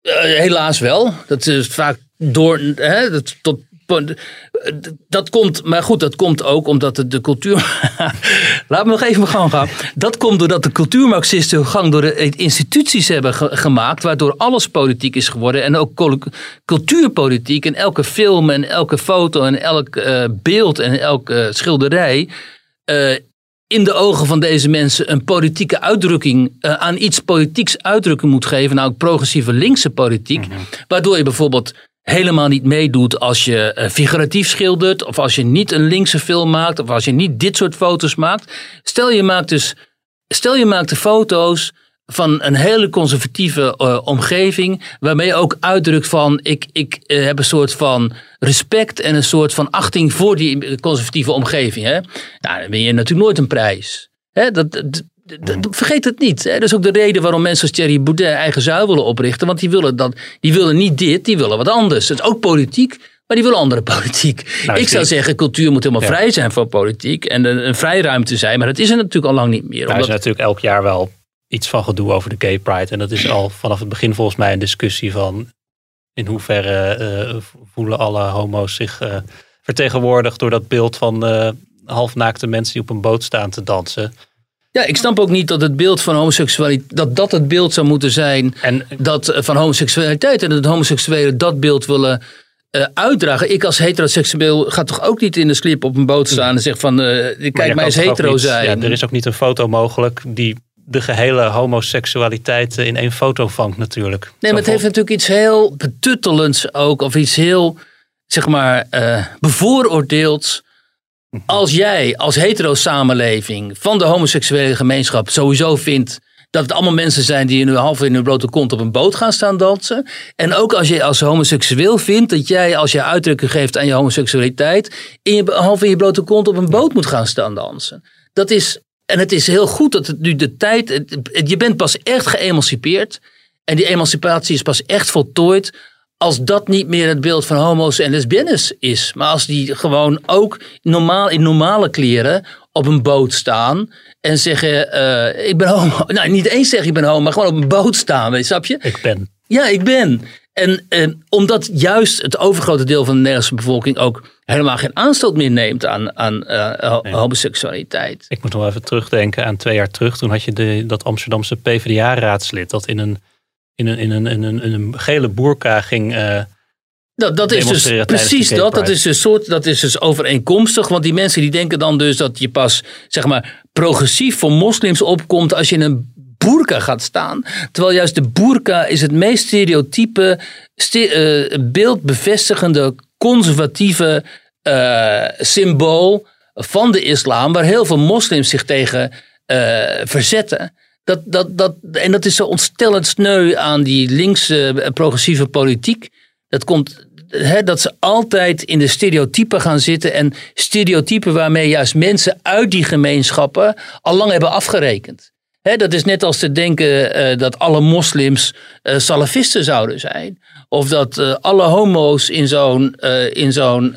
Eh, helaas wel. Dat is vaak door. Hè, dat, tot, dat komt, maar goed, dat komt ook omdat de, de cultuur. Laat me nog even gang gaan. Dat komt doordat de cultuurmarxisten hun gang door de instituties hebben ge- gemaakt, waardoor alles politiek is geworden. En ook cul- cultuurpolitiek. En elke film en elke foto en elk eh, beeld en elke schilderij. eh, in de ogen van deze mensen een politieke uitdrukking, eh, aan iets politieks uitdrukking moet geven, nou progressieve linkse politiek, waardoor je bijvoorbeeld helemaal niet meedoet als je eh, figuratief schildert, of als je niet een linkse film maakt, of als je niet dit soort foto's maakt. Stel je maakt dus, stel je maakt de foto's van een hele conservatieve eh, omgeving, waarmee je ook uitdrukt van ik, ik eh, heb een soort van respect en een soort van achting voor die conservatieve omgeving. Hè? Nou, dan win je natuurlijk nooit een prijs. Hè? Dat, vergeet het niet. Hè? Dat is ook de reden waarom mensen als Thierry Boudet eigen zuil willen oprichten. Want die willen, dat, die willen niet dit, die willen wat anders. Het is ook politiek, maar die willen andere politiek. Nou, ik zou zeggen, cultuur moet helemaal Ja. vrij zijn voor politiek. En een, een vrijruimte zijn. Maar dat is er natuurlijk al lang niet meer. Nou, er omdat- is natuurlijk elk jaar wel iets van gedoe over de gay pride. En dat is al vanaf het begin volgens mij een discussie van in hoeverre eh, voelen alle homo's zich eh, vertegenwoordigd door dat beeld van eh, halfnaakte mensen die op een boot staan te dansen. Ja, ik snap ook niet dat het beeld van homoseksualiteit, dat dat het beeld zou moeten zijn En dat, eh, van homoseksualiteit. En dat homoseksuelen dat beeld willen eh, uitdragen. Ik als heteroseksueel ga toch ook niet in de slip op een boot staan en zeg van, je kijk mij eens hetero niet- zijn. Ja, er is ook niet een foto mogelijk die de gehele homoseksualiteit in één foto vangt natuurlijk. Nee, maar het heeft natuurlijk iets heel betuttelends ook. Of iets heel, zeg maar, eh bevooroordeelds. Als jij als hetero-samenleving van de homoseksuele gemeenschap sowieso vindt dat het allemaal mensen zijn die in hun half in hun blote kont op een boot gaan staan dansen. En ook als je als homoseksueel vindt dat jij als je uitdrukking geeft aan je homoseksualiteit in je half in je blote kont op een boot moet gaan staan dansen. Dat is, en het is heel goed dat het nu de tijd, het- het- je bent pas echt geëmancipeerd. En die emancipatie is pas echt voltooid als dat niet meer het beeld van homo's en lesbiennes is. Maar als die gewoon ook normaal, in normale kleren op een boot staan en zeggen, eh, ik ben homo. Nou, niet eens zeggen ik ben homo, maar gewoon op een boot staan, weet je, snap je? Ik ben. Ja, ik ben. En eh, omdat juist het overgrote deel van de Nederlandse bevolking ook helemaal geen aanstoot meer neemt aan, aan Nee. homoseksualiteit. Ik moet nog even terugdenken aan twee jaar terug. Toen had je de, dat Amsterdamse PvdA-raadslid dat in een, in een, in een, in een, in een gele boerka ging. eh, Dat, dat is dus precies dat. Dat is, een soort, dat is dus overeenkomstig. Want die mensen die denken dan dus dat je pas zeg maar, progressief voor moslims opkomt als je in een boerka gaat staan. Terwijl juist de boerka is het meest stereotype, ste- eh, beeldbevestigende, conservatieve eh, symbool van de islam. Waar heel veel moslims zich tegen verzetten. Dat, dat, dat, en dat is zo ontstellend sneu aan die linkse eh, progressieve politiek. Dat komt dat ze altijd in de stereotypen gaan zitten. En stereotypen waarmee juist mensen uit die gemeenschappen al lang hebben afgerekend. Dat is net als te denken eh, dat alle moslims eh, salafisten zouden zijn. Of dat alle homo's in zo'n in zo'n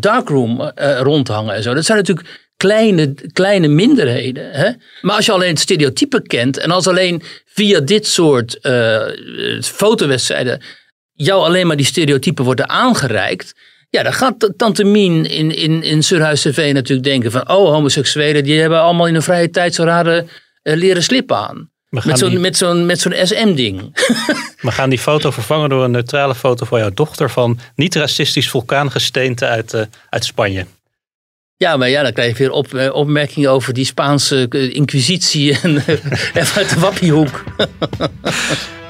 darkroom rondhangen en zo. Dat zijn natuurlijk kleine, kleine minderheden. Hè? Maar als je alleen het stereotype kent en als alleen via dit soort eh, fotowedstrijden jou alleen maar die stereotypen worden aangereikt. Ja, dan gaat Tante Mien in, in, in Surhuis natuurlijk denken van... oh, homoseksuelen die hebben allemaal in hun vrije tijd zo'n rare eh, leren slip aan. Met zo'n die, met zo'n met zo'n SM-ding. we gaan die foto vervangen door een neutrale foto van jouw dochter van niet-racistisch vulkaangesteente uit, eh, uit Spanje. Ja, maar ja, dan krijg je weer op, eh, opmerkingen over die Spaanse eh, inquisitie en eh, even uit de wappiehoek.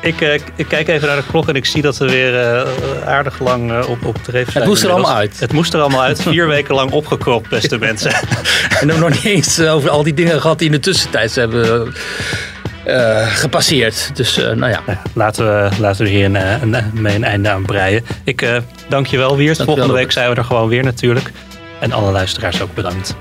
Ik, eh, ik kijk even naar de klok en ik zie dat we weer eh, aardig lang eh, op, op dreef zijn. moest er allemaal uit. Het moest er allemaal uit. Vier weken lang opgekropt, beste mensen. En dan nog niet eens over al die dingen gehad die in de tussentijd hebben eh, gepasseerd. Dus nou. Nou ja, laten, we, laten we hier een, eh, een, mee een einde aan breien. Ik eh, dank je wel, Wiert. Volgende week zijn we er gewoon weer natuurlijk. En alle luisteraars ook bedankt.